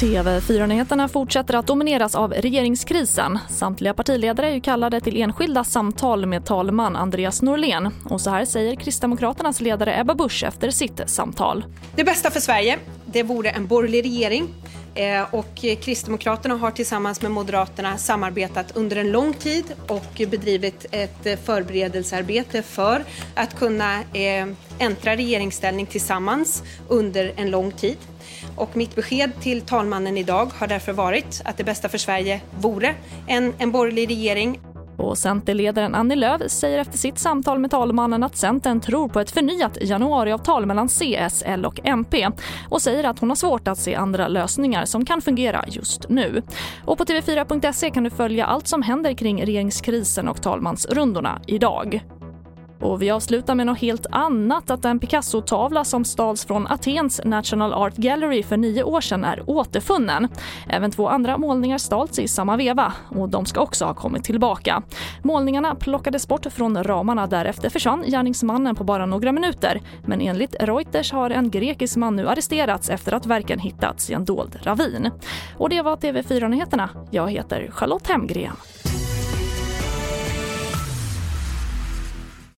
TV4-nyheterna fortsätter att domineras av regeringskrisen. Samtliga partiledare är kallade till enskilda samtal med talman Andreas Norlén. Och så här säger Kristdemokraternas ledare Ebba Busch efter sitt samtal. Det bästa för Sverige det vore en borgerlig regering. Eh, och Kristdemokraterna har tillsammans med Moderaterna samarbetat under en lång tid och bedrivit ett förberedelsearbete för att kunna eh, äntra regeringsställning tillsammans under en lång tid. Och mitt besked till talmannen idag har därför varit att det bästa för Sverige vore en, en borgerlig regering. Och Centerledaren Annie Lööf säger efter sitt samtal med talmannen att Centern tror på ett förnyat januariavtal mellan CS, L och MP och säger att hon har svårt att se andra lösningar som kan fungera just nu. Och på tv4.se kan du följa allt som händer kring regeringskrisen och talmansrundorna idag. Och vi avslutar med något helt annat, att en Picasso-tavla som stals från Atens National Art Gallery för nio år sedan är återfunnen. Även två andra målningar stals i samma veva och de ska också ha kommit tillbaka. Målningarna plockades bort från ramarna, därefter försvann gärningsmannen på bara några minuter. Men enligt Reuters har en grekisk man nu arresterats efter att verken hittats i en dold ravin. Och det var TV4-nyheterna. Jag heter Charlotte Hemgren.